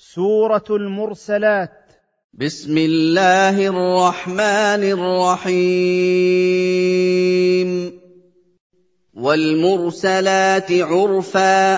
سورة المرسلات. بسم الله الرحمن الرحيم. والمرسلات عرفا.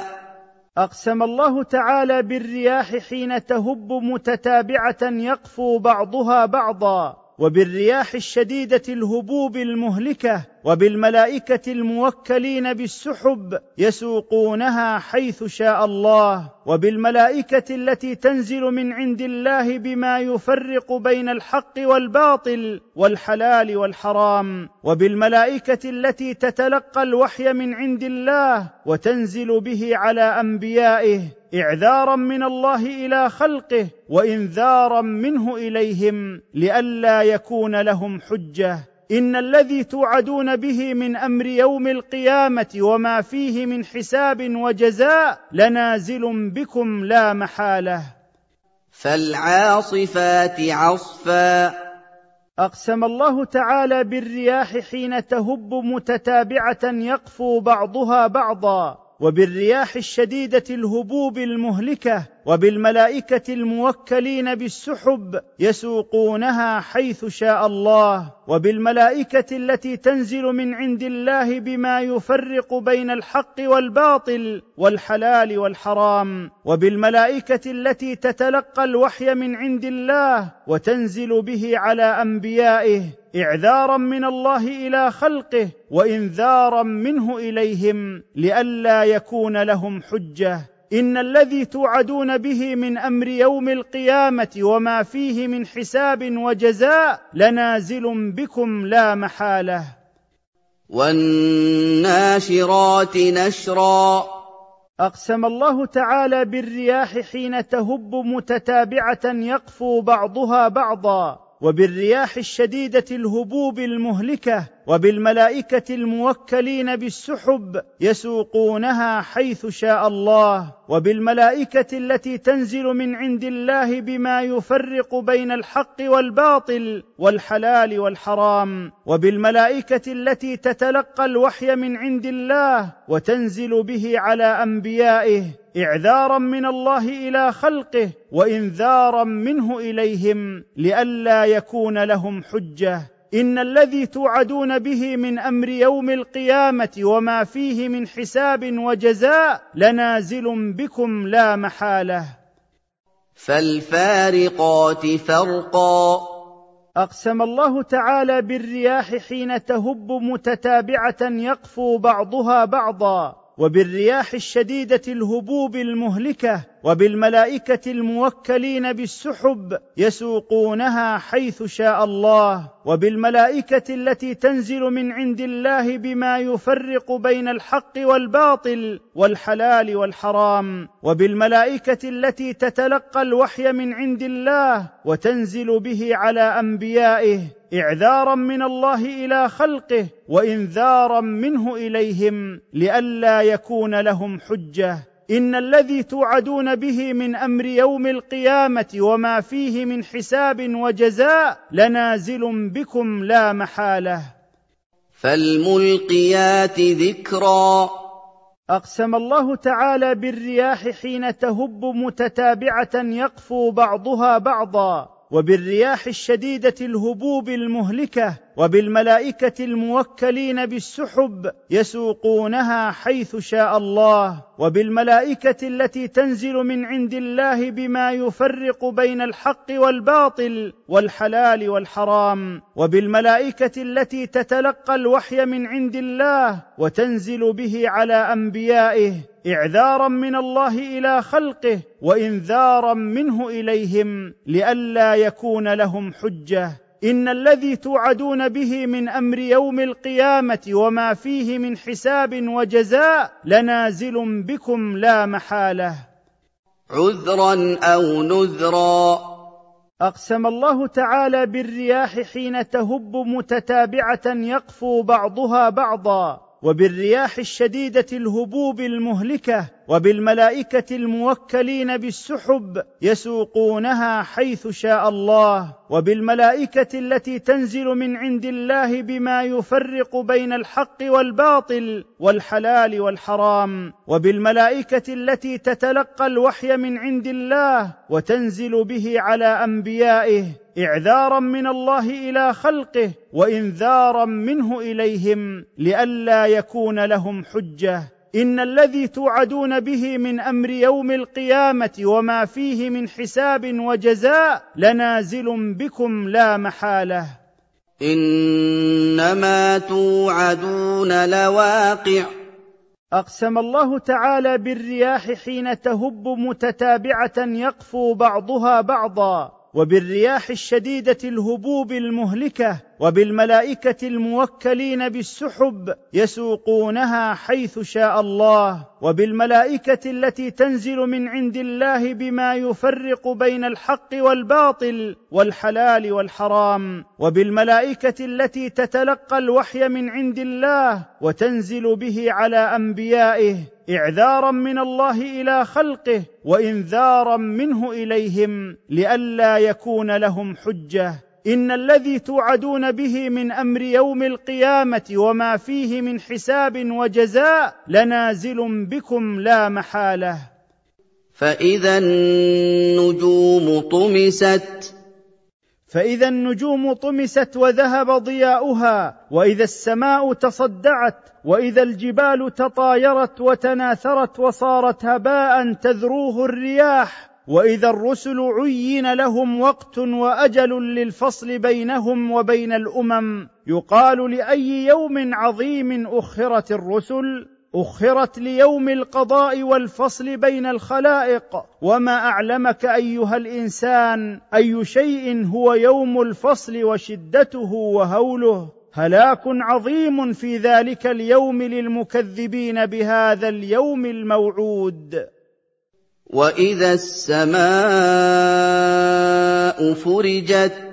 أقسم الله تعالى بالرياح حين تهب متتابعة يقفو بعضها بعضا وبالرياح الشديدة الهبوب المهلكة وبالملائكة الموكلين بالسحب يسوقونها حيث شاء الله وبالملائكة التي تنزل من عند الله بما يفرق بين الحق والباطل والحلال والحرام وبالملائكة التي تتلقى الوحي من عند الله وتنزل به على أنبيائه اعذارا من الله إلى خلقه وانذارا منه إليهم لئلا يكون لهم حجة. إن الذي توعدون به من أمر يوم القيامة وما فيه من حساب وجزاء لنازل بكم لا محالة. فالعاصفات عصفا. أقسم الله تعالى بالرياح حين تهب متتابعة يقفو بعضها بعضا وبالرياح الشديدة الهبوب المهلكة وبالملائكة الموكلين بالسحب يسوقونها حيث شاء الله وبالملائكة التي تنزل من عند الله بما يفرق بين الحق والباطل والحلال والحرام وبالملائكة التي تتلقى الوحي من عند الله وتنزل به على أنبيائه اعذارا من الله إلى خلقه وانذارا منه إليهم لئلا يكون لهم حجة. إن الذي توعدون به من أمر يوم القيامة وما فيه من حساب وجزاء لنازل بكم لا محالة. والناشرات نشرا. أقسم الله تعالى بالرياح حين تهب متتابعة يقفو بعضها بعضا وبالرياح الشديدة الهبوب المهلكة وبالملائكة الموكلين بالسحب يسوقونها حيث شاء الله وبالملائكة التي تنزل من عند الله بما يفرق بين الحق والباطل والحلال والحرام وبالملائكة التي تتلقى الوحي من عند الله وتنزل به على أنبيائه اعذارا من الله إلى خلقه وانذارا منه إليهم لئلا يكون لهم حجة. إن الذي توعدون به من أمر يوم القيامة وما فيه من حساب وجزاء لنازل بكم لا محالة. فالفارقات فرقا. أقسم الله تعالى بالرياح حين تهب متتابعة يقفو بعضها بعضا وبالرياح الشديدة الهبوب المهلكة وبالملائكة الموكلين بالسحب يسوقونها حيث شاء الله وبالملائكة التي تنزل من عند الله بما يفرق بين الحق والباطل والحلال والحرام وبالملائكة التي تتلقى الوحي من عند الله وتنزل به على أنبيائه اعذارا من الله إلى خلقه وانذارا منه إليهم لئلا يكون لهم حجة. إن الذي توعدون به من أمر يوم القيامة وما فيه من حساب وجزاء لنازل بكم لا محالة. فالملقيات ذكرا. أقسم الله تعالى بالرياح حين تهب متتابعة يقفو بعضها بعضا وبالرياح الشديدة الهبوب المهلكة وبالملائكة الموكلين بالسحب يسوقونها حيث شاء الله وبالملائكة التي تنزل من عند الله بما يفرق بين الحق والباطل والحلال والحرام وبالملائكة التي تتلقى الوحي من عند الله وتنزل به على أنبيائه اعذارا من الله إلى خلقه وانذارا منه إليهم لئلا يكون لهم حجة. إن الذي توعدون به من أمر يوم القيامة وما فيه من حساب وجزاء لنازل بكم لا محالة. عذرا أو نذرا. أقسم الله تعالى بالرياح حين تهب متتابعة يقفو بعضها بعضا. وبالرياح الشديدة الهبوب المهلكة وبالملائكة الموكلين بالسحب يسوقونها حيث شاء الله وبالملائكة التي تنزل من عند الله بما يفرق بين الحق والباطل والحلال والحرام وبالملائكة التي تتلقى الوحي من عند الله وتنزل به على أنبيائه إعذارا من الله إلى خلقه وإنذارا منه إليهم لئلا يكون لهم حجة. إن الذي توعدون به من أمر يوم القيامة وما فيه من حساب وجزاء لنازل بكم لا محالة. إنما توعدون لواقع. أقسم الله تعالى بالرياح حين تهب متتابعة يقفو بعضها بعضا. وبالرياح الشديدة الهبوب المهلكة وبالملائكة الموكلين بالسحب يسوقونها حيث شاء الله وبالملائكة التي تنزل من عند الله بما يفرق بين الحق والباطل والحلال والحرام وبالملائكة التي تتلقى الوحي من عند الله وتنزل به على أنبيائه اعذارا من الله إلى خلقه وانذارا منه إليهم لئلا يكون لهم حجة. إن الذي توعدون به من أمر يوم القيامة وما فيه من حساب وجزاء لنازل بكم لا محالة. فإذا النجوم طمست. فإذا النجوم طمست وذهب ضياؤها وإذا السماء تصدعت وإذا الجبال تطايرت وتناثرت وصارت هباء تذروه الرياح. وإذا الرسل عين لهم وقت وأجل للفصل بينهم وبين الأمم يقال لأي يوم عظيم أخرت الرسل؟ أخرت ليوم القضاء والفصل بين الخلائق. وما أعلمك أيها الإنسان أي شيء هو يوم الفصل وشدته وهوله؟ هلاك عظيم في ذلك اليوم للمكذبين بهذا اليوم الموعود. واذا السماء فرجت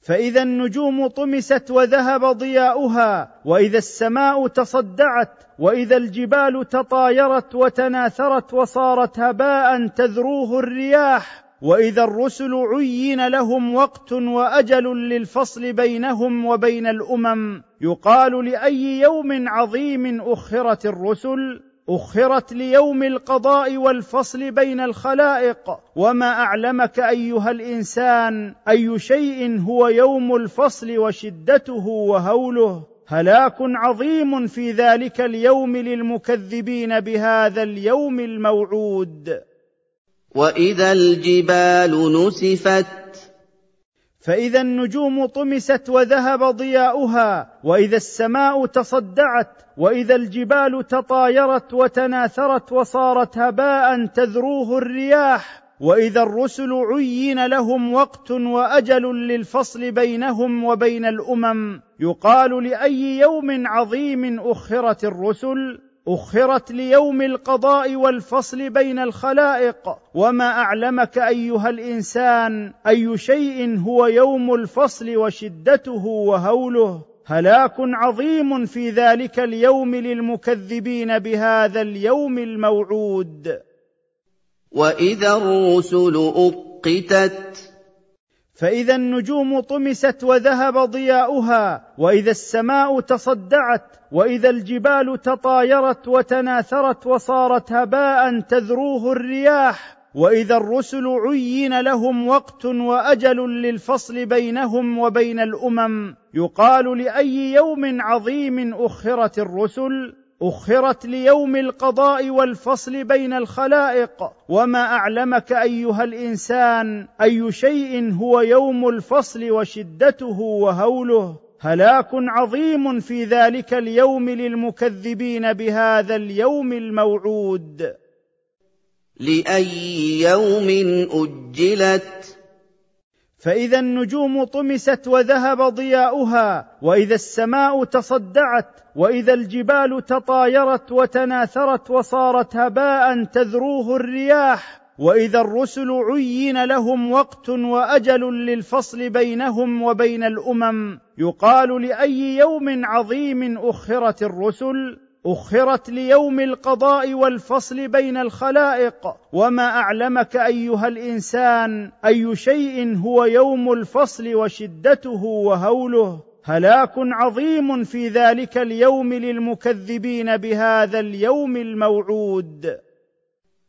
فاذا النجوم طمست وذهب ضياؤها واذا السماء تصدعت واذا الجبال تطايرت وتناثرت وصارت هباء تذروه الرياح واذا الرسل عين لهم وقت واجل للفصل بينهم وبين الامم يقال لاي يوم عظيم اخرت الرسل أخرت ليوم القضاء والفصل بين الخلائق وما أعلمك أيها الإنسان أي شيء هو يوم الفصل وشدته وهوله. هلاك عظيم في ذلك اليوم للمكذبين بهذا اليوم الموعود. وإذا الجبال نسفت فإذا النجوم طمست وذهب ضياؤها وإذا السماء تصدعت وإذا الجبال تطايرت وتناثرت وصارت هباء تذروه الرياح. وإذا الرسل عين لهم وقت وأجل للفصل بينهم وبين الأمم. يقال لأي يوم عظيم أخرت الرسل أخرت ليوم القضاء والفصل بين الخلائق وما أعلمك أيها الإنسان أي شيء هو يوم الفصل وشدته وهوله. هلاك عظيم في ذلك اليوم للمكذبين بهذا اليوم الموعود. وإذا الرسل أقتت فإذا النجوم طمست وذهب ضياؤها وإذا السماء تصدعت وإذا الجبال تطايرت وتناثرت وصارت هباء تذروه الرياح. وإذا الرسل عين لهم وقت وأجل للفصل بينهم وبين الأمم. يقال لأي يوم عظيم أخرت الرسل؟ أخرت ليوم القضاء والفصل بين الخلائق. وما أعلمك أيها الإنسان أي شيء هو يوم الفصل وشدته وهوله. هلاك عظيم في ذلك اليوم للمكذبين بهذا اليوم الموعود. لأي يوم أجلت؟ فإذا النجوم طمست وذهب ضياؤها وإذا السماء تصدعت وإذا الجبال تطايرت وتناثرت وصارت هباء تذروه الرياح وإذا الرسل عين لهم وقت وأجل للفصل بينهم وبين الأمم يقال لأي يوم عظيم أخرت الرسل أخرت ليوم القضاء والفصل بين الخلائق وما أعلمك أيها الإنسان أي شيء هو يوم الفصل وشدته وهوله. هلاك عظيم في ذلك اليوم للمكذبين بهذا اليوم الموعود.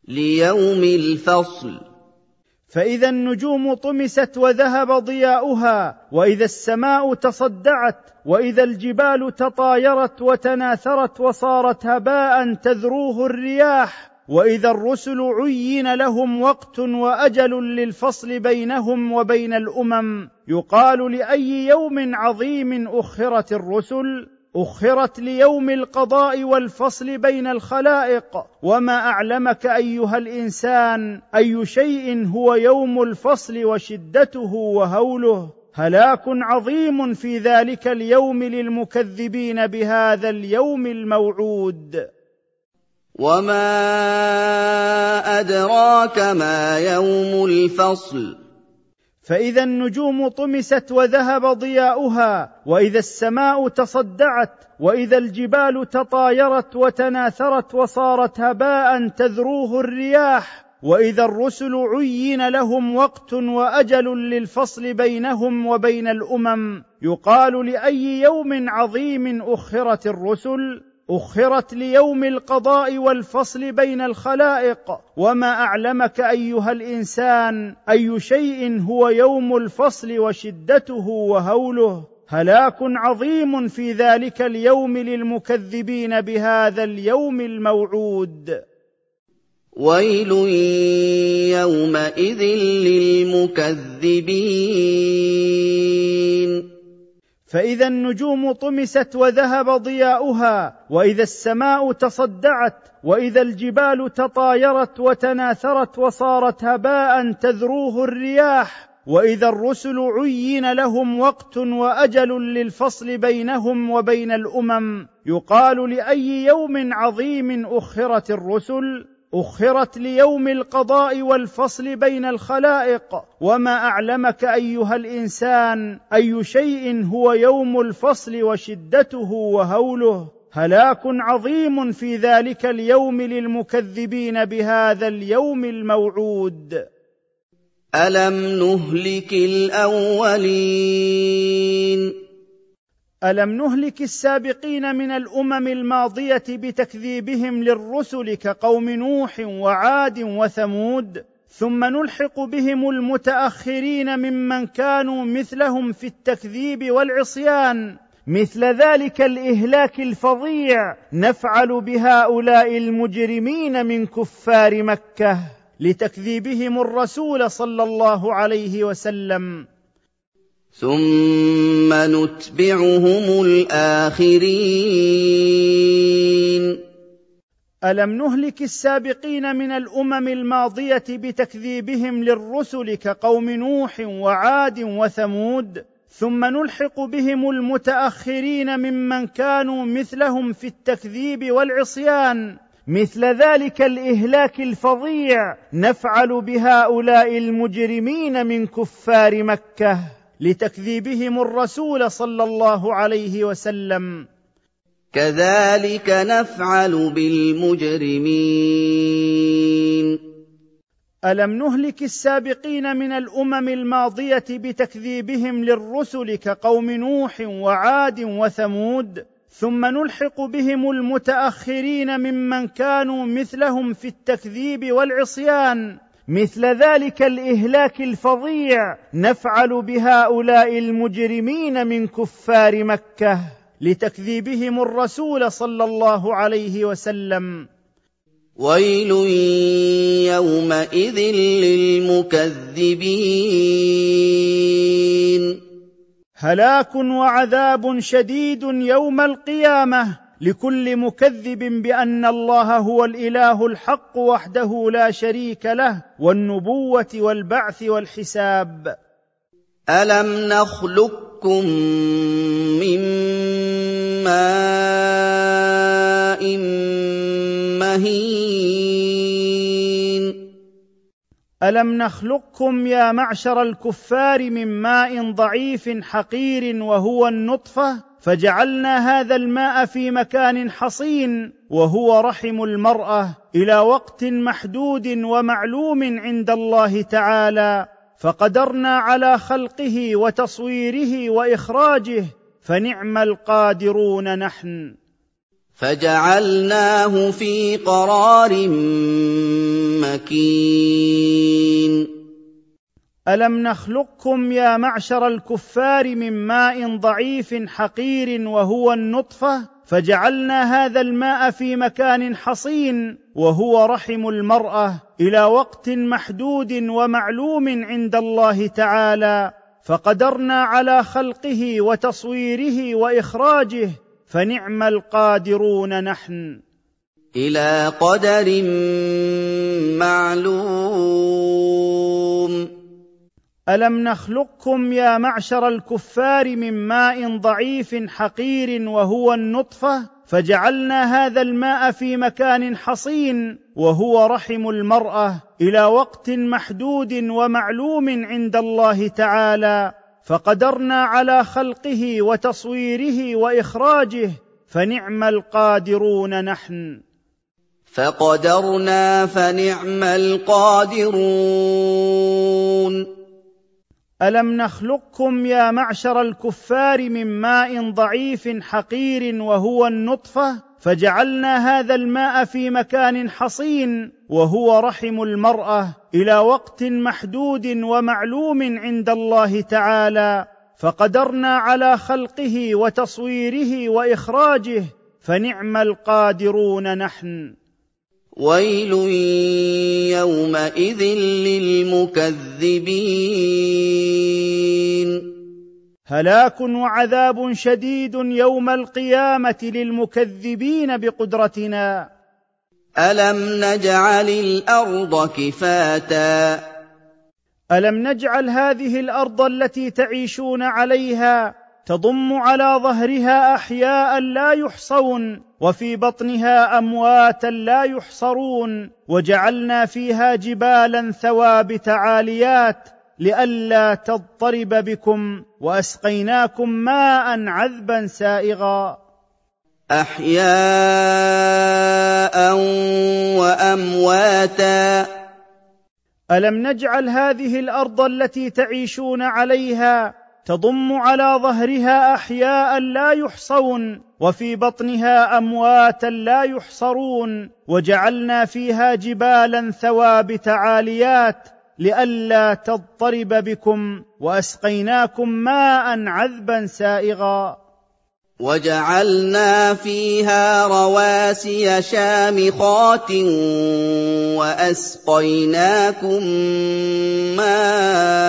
ليوم الفصل. فإذا النجوم طمست وذهب ضياؤها وإذا السماء تصدعت وإذا الجبال تطايرت وتناثرت وصارت هباء تذروه الرياح وإذا الرسل عين لهم وقت وأجل للفصل بينهم وبين الأمم يقال لأي يوم عظيم أخرت الرسل أخرت ليوم القضاء والفصل بين الخلائق وما أعلمك أيها الإنسان أي شيء هو يوم الفصل وشدته وهوله. هلاك عظيم في ذلك اليوم للمكذبين بهذا اليوم الموعود. وما أدراك ما يوم الفصل؟ فإذا النجوم طمست وذهب ضياؤها وإذا السماء تصدعت وإذا الجبال تطايرت وتناثرت وصارت هباء تذروه الرياح. وإذا الرسل عين لهم وقت وأجل للفصل بينهم وبين الأمم. يقال لأي يوم عظيم أخرت الرسل أخرت ليوم القضاء والفصل بين الخلائق وما أعلمك أيها الإنسان أي شيء هو يوم الفصل وشدته وهوله. هلاك عظيم في ذلك اليوم للمكذبين بهذا اليوم الموعود. ويل يومئذ للمكذبين. فإذا النجوم طمست وذهب ضياؤها وإذا السماء تصدعت وإذا الجبال تطايرت وتناثرت وصارت هباء تذروه الرياح وإذا الرسل عين لهم وقت وأجل للفصل بينهم وبين الأمم يقال لأي يوم عظيم أخرت الرسل؟ أخرت ليوم القضاء والفصل بين الخلائق. وما أعلمك أيها الإنسان أي شيء هو يوم الفصل وشدته وهوله. هلاك عظيم في ذلك اليوم للمكذبين بهذا اليوم الموعود. ألم نهلك الأولين؟ ألم نهلك السابقين من الأمم الماضية بتكذيبهم للرسل كقوم نوح وعاد وثمود ثم نلحق بهم المتأخرين ممن كانوا مثلهم في التكذيب والعصيان. مثل ذلك الإهلاك الفظيع نفعل بهؤلاء المجرمين من كفار مكة لتكذيبهم الرسول صلى الله عليه وسلم. ثم نتبعهم الاخرين. الم نهلك السابقين من الامم الماضيه بتكذيبهم للرسل كقوم نوح وعاد وثمود؟ ثم نلحق بهم المتاخرين ممن كانوا مثلهم في التكذيب والعصيان. مثل ذلك الاهلاك الفظيع نفعل بهؤلاء المجرمين من كفار مكه. لتكذيبهم الرسول صلى الله عليه وسلم. كذلك نفعل بالمجرمين. ألم نهلك السابقين من الأمم الماضية بتكذيبهم للرسل كقوم نوح وعاد وثمود ثم نلحق بهم المتأخرين ممن كانوا مثلهم في التكذيب والعصيان؟ مثل ذلك الإهلاك الفظيع نفعل بهؤلاء المجرمين من كفار مكة لتكذيبهم الرسول صلى الله عليه وسلم. ويل يومئذ للمكذبين. هلاك وعذاب شديد يوم القيامة. لكل مكذب بأن الله هو الإله الحق وحده لا شريك له والنبوة والبعث والحساب. ألم نخلقكم من ماء مهين؟ ألم نخلقكم يا معشر الكفار من ماء ضعيف حقير وهو النطفة؟ فجعلنا هذا الماء في مكان حصين وهو رحم المرأة إلى وقت محدود ومعلوم عند الله تعالى فقدرنا على خلقه وتصويره وإخراجه فنعم القادرون نحن. فجعلناه في قرار مكين. ألم نخلقكم يا معشر الكفار من ماء ضعيف حقير وهو النطفة؟ فجعلنا هذا الماء في مكان حصين وهو رحم المرأة إلى وقت محدود ومعلوم عند الله تعالى. فقدرنا على خلقه وتصويره وإخراجه فنعم القادرون نحن. إلى قدر معلوم. ألم نخلقكم يا معشر الكفار من ماء ضعيف حقير وهو النطفة؟ فجعلنا هذا الماء في مكان حصين وهو رحم المرأة إلى وقت محدود ومعلوم عند الله تعالى. فقدرنا على خلقه وتصويره وإخراجه فنعم القادرون نحن. فقدرنا فنعم القادرون. ألم نخلقكم يا معشر الكفار من ماء ضعيف حقير وهو النطفة؟ فجعلنا هذا الماء في مكان حصين وهو رحم المرأة إلى وقت محدود ومعلوم عند الله تعالى. فقدرنا على خلقه وتصويره وإخراجه فنعم القادرون نحن. ويل يومئذ للمكذبين هلاك وعذاب شديد يوم القيامة للمكذبين بقدرتنا. الم نجعل الأرض كفاتا الم نجعل هذه الأرض التي تعيشون عليها تضم على ظهرها احياء لا يحصون وفي بطنها أمواتا لا يحصرون وجعلنا فيها جبالا ثوابت عاليات لئلا تضطرب بكم وأسقيناكم ماء عذبا سائغا. أحياء وأمواتا. ألم نجعل هذه الأرض التي تعيشون عليها تضم على ظهرها أحياء لا يحصون وفي بطنها أمواتا لا يحصرون وجعلنا فيها جبالا ثوابت عاليات لئلا تضطرب بكم وأسقيناكم ماء عذبا سائغا. وجعلنا فيها رواسي شامخات وأسقيناكم ماء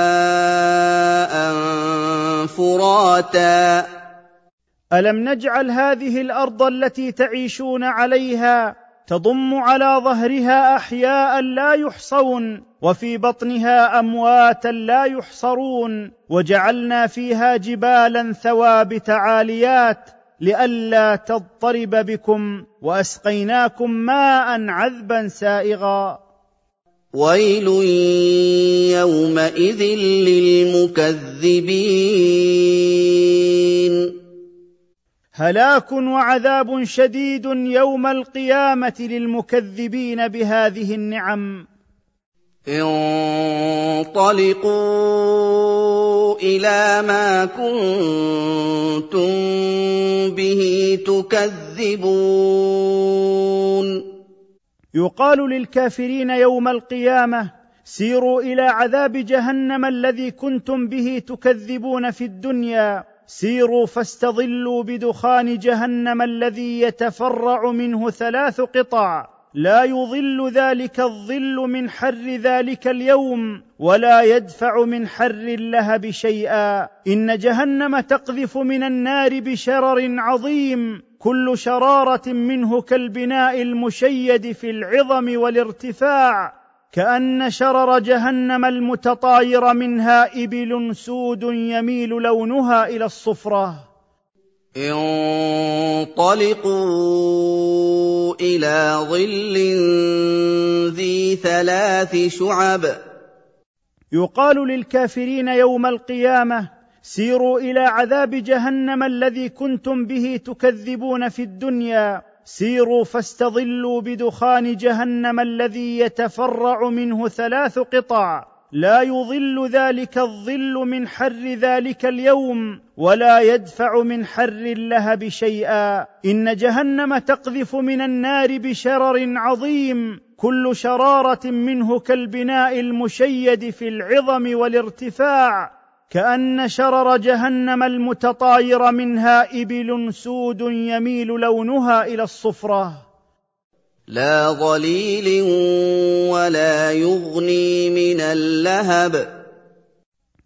فراتا. ألم نجعل هذه الأرض التي تعيشون عليها تضم على ظهرها أحياء لا يحصون وفي بطنها أمواتا لا يحصرون وجعلنا فيها جبالا ثوابت عاليات لئلا تضطرب بكم وأسقيناكم ماء عذبا سائغا. ويل يومئذ للمكذبين. هلاك وعذاب شديد يوم القيامة للمكذبين بهذه النعم. انطلقوا إلى ما كنتم به تكذبون. يقال للكافرين يوم القيامة سيروا إلى عذاب جهنم الذي كنتم به تكذبون في الدنيا. سيروا فاستظلوا بدخان جهنم الذي يتفرع منه ثلاث قطع. لا يظل ذلك الظل من حر ذلك اليوم ولا يدفع من حر اللهب شيئا. إن جهنم تقذف من النار بشرر عظيم. كل شرارة منه كالبناء المشيد في العظم والارتفاع. كأن شرر جهنم المتطاير منها إبل سود يميل لونها إلى الصفرة. انطلقوا إلى ظل ذي ثلاث شعب. يقال للكافرين يوم القيامة سيروا إلى عذاب جهنم الذي كنتم به تكذبون في الدنيا. سيروا فاستظلوا بدخان جهنم الذي يتفرع منه ثلاث قطع. لا يظل ذلك الظل من حر ذلك اليوم ولا يدفع من حر اللهب شيئا. إن جهنم تقذف من النار بشرر عظيم. كل شرارة منه كالبناء المشيد في العظم والارتفاع. كأن شرر جهنم المتطاير منها إبل سود يميل لونها إلى الصفرة. لا ظليل ولا يغني من اللهب.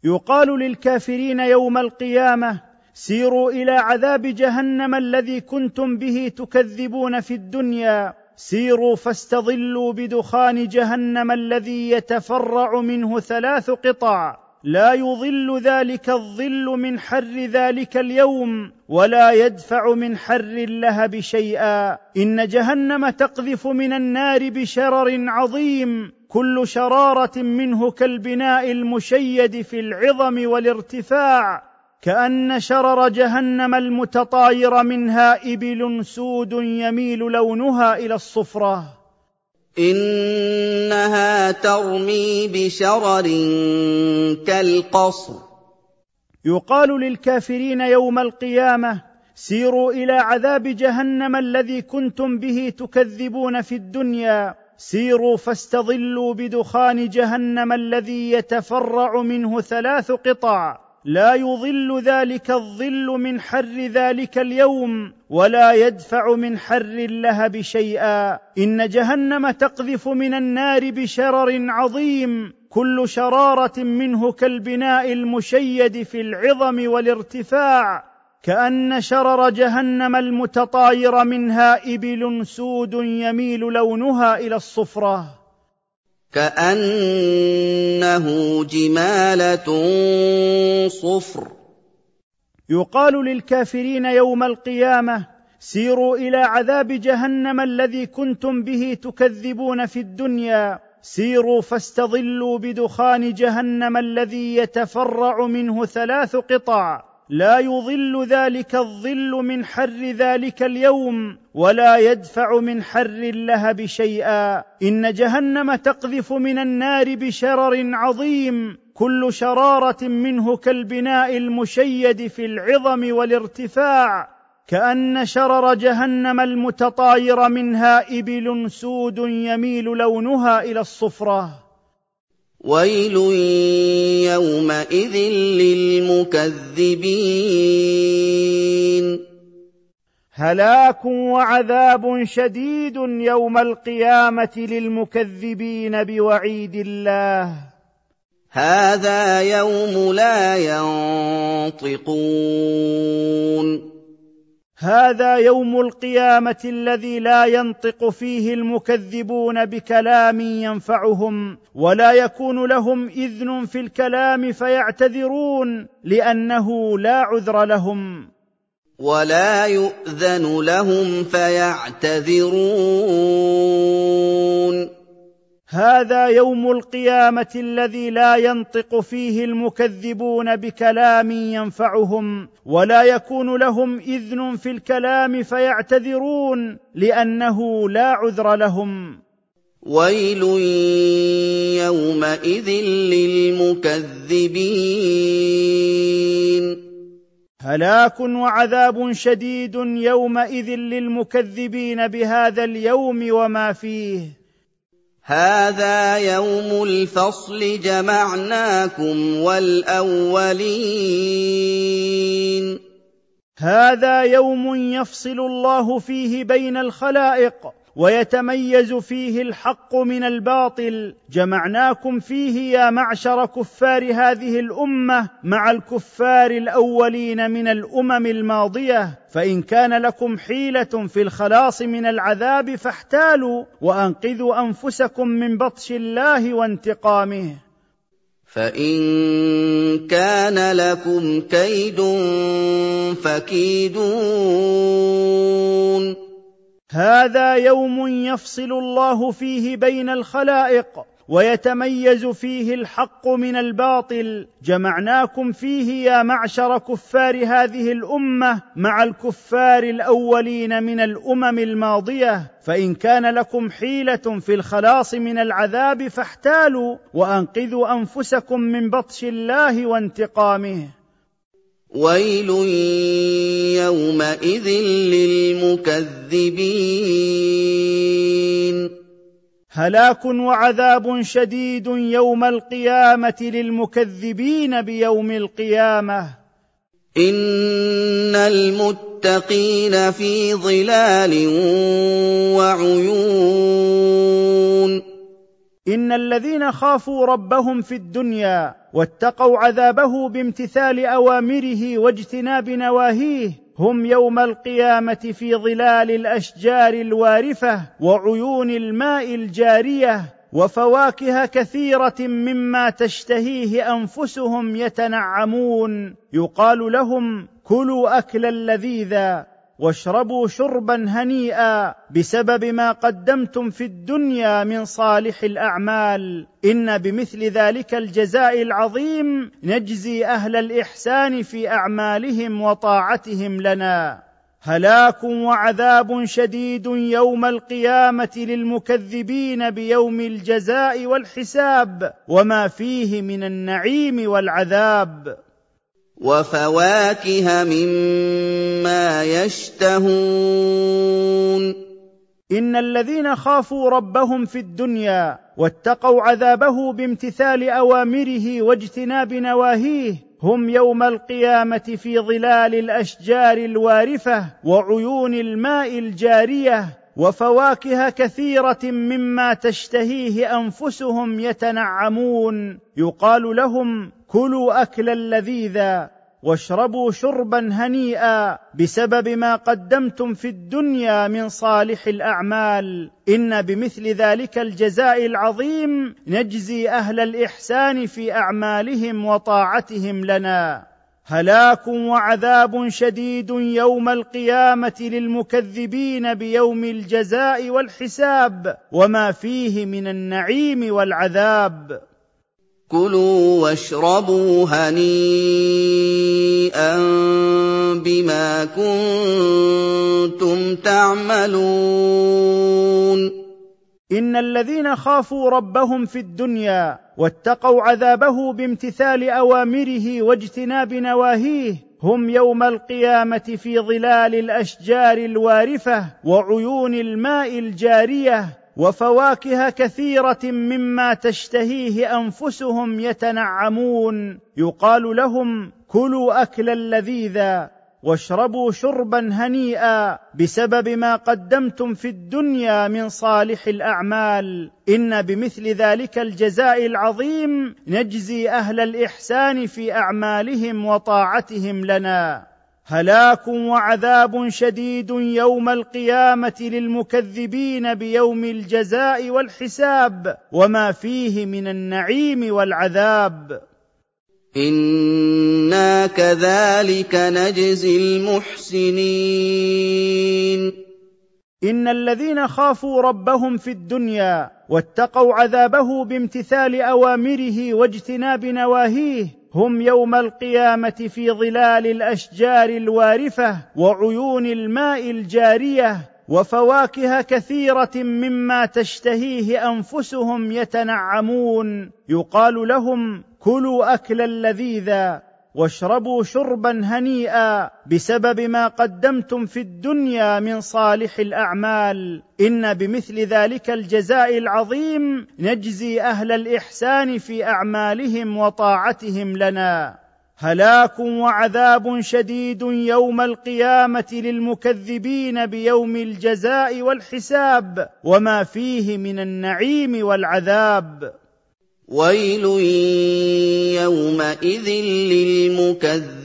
يقال للكافرين يوم القيامة سيروا إلى عذاب جهنم الذي كنتم به تكذبون في الدنيا. سيروا فاستظلوا بدخان جهنم الذي يتفرع منه ثلاث قطع. لا يظل ذلك الظل من حر ذلك اليوم ولا يدفع من حر اللهب شيئا. إن جهنم تقذف من النار بشرر عظيم كل شرارة منه كالبناء المشيد في العظم والارتفاع. كأن شرر جهنم المتطاير منها إبل سود يميل لونها إلى الصفرة. إنها ترمي بشرر كالقصر. يقال للكافرين يوم القيامة سيروا إلى عذاب جهنم الذي كنتم به تكذبون في الدنيا. سيروا فاستظلوا بدخان جهنم الذي يتفرع منه ثلاث قطع. لا يظل ذلك الظل من حر ذلك اليوم ولا يدفع من حر اللهب شيئا. إن جهنم تقذف من النار بشرر عظيم كل شرارة منه كالبناء المشيد في العظم والارتفاع. كأن شرر جهنم المتطاير منها إبل سود يميل لونها إلى الصفرة. كأنه جمالة صفر. يقال للكافرين يوم القيامة سيروا إلى عذاب جهنم الذي كنتم به تكذبون في الدنيا. سيروا فاستظلوا بدخان جهنم الذي يتفرع منه ثلاث قطع. لا يظل ذلك الظل من حر ذلك اليوم ولا يدفع من حر اللهب شيئا. إن جهنم تقذف من النار بشرر عظيم كل شرارة منه كالبناء المشيد في العظم والارتفاع كأن شرر جهنم المتطاير منها إبل سود يميل لونها إلى الصفرة. ويل يومئذ للمكذبين هلاك وعذاب شديد يوم القيامة للمكذبين بوعيد الله. هذا يوم لا ينطقون. هذا يوم القيامة الذي لا ينطق فيه المكذبون بكلام ينفعهم ولا يكون لهم إذن في الكلام فيعتذرون لأنه لا عذر لهم. ولا يؤذن لهم فيعتذرون. هذا يوم القيامة الذي لا ينطق فيه المكذبون بكلام ينفعهم ولا يكون لهم إذن في الكلام فيعتذرون لأنه لا عذر لهم. ويل يومئذ للمكذبين. هلاك وعذاب شديد يومئذ للمكذبين بهذا اليوم وما فيه. هذا يوم الفصل جمعناكم والاولين هذا يوم يفصل الله فيه بين الخلائق ويتميز فيه الحق من الباطل. جمعناكم فيه يا معشر كفار هذه الأمة مع الكفار الأولين من الأمم الماضية. فإن كان لكم حيلة في الخلاص من العذاب فاحتالوا وأنقذوا أنفسكم من بطش الله وانتقامه. فإن كان لكم كيد فكيدون. هذا يوم يفصل الله فيه بين الخلائق ويتميز فيه الحق من الباطل. جمعناكم فيه يا معشر كفار هذه الأمة مع الكفار الأولين من الأمم الماضية. فإن كان لكم حيلة في الخلاص من العذاب فاحتالوا وأنقذوا أنفسكم من بطش الله وانتقامه. ويل يومئذ للمكذبين هلاك وعذاب شديد يوم القيامة للمكذبين بيوم القيامة. ان المتقين في ظلال وعيون إن الذين خافوا ربهم في الدنيا واتقوا عذابه بامتثال أوامره واجتناب نواهيه هم يوم القيامة في ظلال الأشجار الوارفة وعيون الماء الجارية وفواكه كثيرة مما تشتهيه أنفسهم يتنعمون. يقال لهم كلوا اكلا لذيذا واشربوا شربا هنيئا بسبب ما قدمتم في الدنيا من صالح الأعمال. إن بمثل ذلك الجزاء العظيم نجزي أهل الإحسان في أعمالهم وطاعتهم لنا. هلاك وعذاب شديد يوم القيامة للمكذبين بيوم الجزاء والحساب وما فيه من النعيم والعذاب. وفواكه مما يشتهون. إن الذين خافوا ربهم في الدنيا واتقوا عذابه بامتثال أوامره واجتناب نواهيه هم يوم القيامة في ظلال الأشجار الوارفة وعيون الماء الجارية. وفواكه كثيرة مما تشتهيه أنفسهم يتنعمون. يقال لهم كلوا اكلا لذيذا واشربوا شربا هنيئا بسبب ما قدمتم في الدنيا من صالح الأعمال. إن بمثل ذلك الجزاء العظيم نجزي أهل الإحسان في أعمالهم وطاعتهم لنا. هلاك وعذاب شديد يوم القيامة للمكذبين بيوم الجزاء والحساب وما فيه من النعيم والعذاب. كلوا واشربوا هنيئا بما كنتم تعملون. ان الذين خافوا ربهم في الدنيا واتقوا عذابه بامتثال اوامره واجتناب نواهيه هم يوم القيامه في ظلال الاشجار الوارفه وعيون الماء الجاريه وفواكه كثيره مما تشتهيه انفسهم يتنعمون. يقال لهم كلوا اكلا لذيذا واشربوا شربا هنيئا بسبب ما قدمتم في الدنيا من صالح الأعمال. إن بمثل ذلك الجزاء العظيم نجزي أهل الإحسان في أعمالهم وطاعتهم لنا. هلاك وعذاب شديد يوم القيامة للمكذبين بيوم الجزاء والحساب وما فيه من النعيم والعذاب. أنا كذلك نجزي المحسنين ان الذين خافوا ربهم في الدنيا واتقوا عذابه بامتثال اوامره واجتناب نواهيه هم يوم القيامه في ظلال الاشجار الوارفه وعيون الماء الجاريه وفواكه كثيره مما تشتهيه انفسهم يتنعمون يقال لهم كلوا اكلا لذيذا واشربوا شربا هنيئا بسبب ما قدمتم في الدنيا من صالح الأعمال. إن بمثل ذلك الجزاء العظيم نجزي أهل الإحسان في أعمالهم وطاعتهم لنا. هلاك وعذاب شديد يوم القيامة للمكذبين بيوم الجزاء والحساب وما فيه من النعيم والعذاب. ويل يومئذ للمكذبين.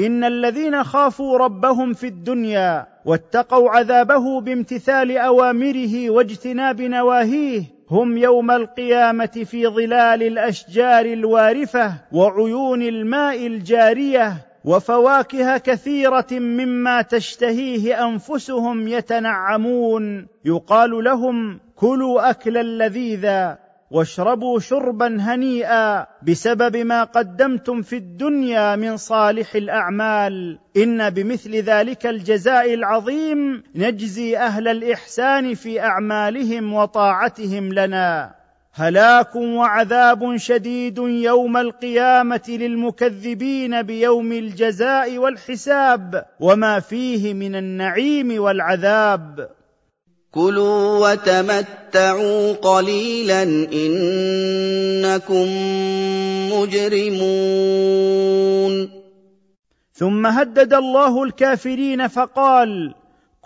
ان الذين خافوا ربهم في الدنيا واتقوا عذابه بامتثال اوامره واجتناب نواهيه هم يوم القيامه في ظلال الاشجار الوارفه وعيون الماء الجاريه. وفواكه كثيرة مما تشتهيه أنفسهم يتنعمون. يقال لهم كلوا اكلا لذيذا واشربوا شربا هنيئا بسبب ما قدمتم في الدنيا من صالح الأعمال. إن بمثل ذلك الجزاء العظيم نجزي أهل الإحسان في أعمالهم وطاعتهم لنا. هلاك وعذاب شديد يوم القيامة للمكذبين بيوم الجزاء والحساب وما فيه من النعيم والعذاب. كلوا وتمتعوا قليلا إنكم مجرمون. ثم هدد الله الكافرين فقال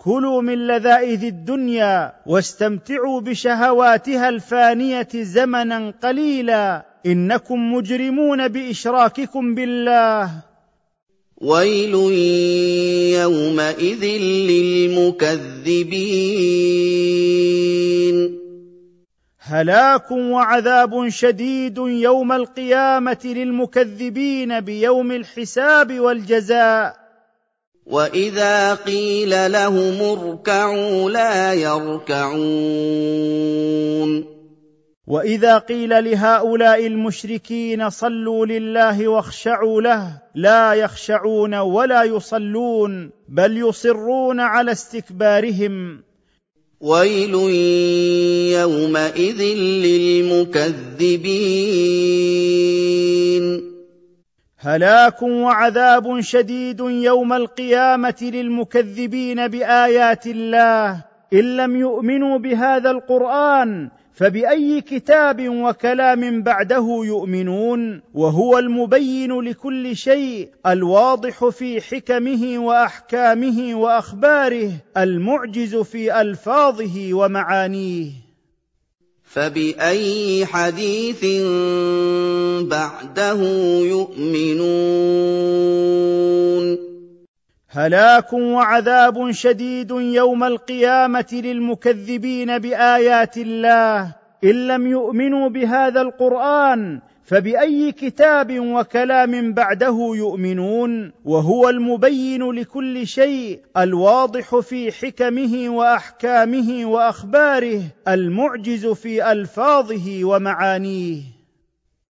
كلوا من لذائذ الدنيا واستمتعوا بشهواتها الفانية زمنا قليلا إنكم مجرمون بإشراككم بالله. ويل يومئذ للمكذبين. هلاك وعذاب شديد يوم القيامة للمكذبين بيوم الحساب والجزاء. واذا قيل لهم اركعوا لا يركعون واذا قيل لهؤلاء المشركين صلوا لله واخشعوا له لا يخشعون ولا يصلون بل يصرون على استكبارهم. ويل يومئذ للمكذبين هلاك وعذاب شديد يوم القيامة للمكذبين بآيات الله. إن لم يؤمنوا بهذا القرآن فبأي كتاب وكلام بعده يؤمنون؟ وهو المبين لكل شيء الواضح في حكمه وأحكامه وأخباره المعجز في ألفاظه ومعانيه. فبأي حديث بعده يؤمنون؟ هلاك وعذاب شديد يوم القيامة للمكذبين بآيات الله. إن لم يؤمنوا بهذا القرآن فبأي كتاب وكلام بعده يؤمنون وهو المبين لكل شيء الواضح في حكمه وأحكامه وأخباره المعجز في ألفاظه ومعانيه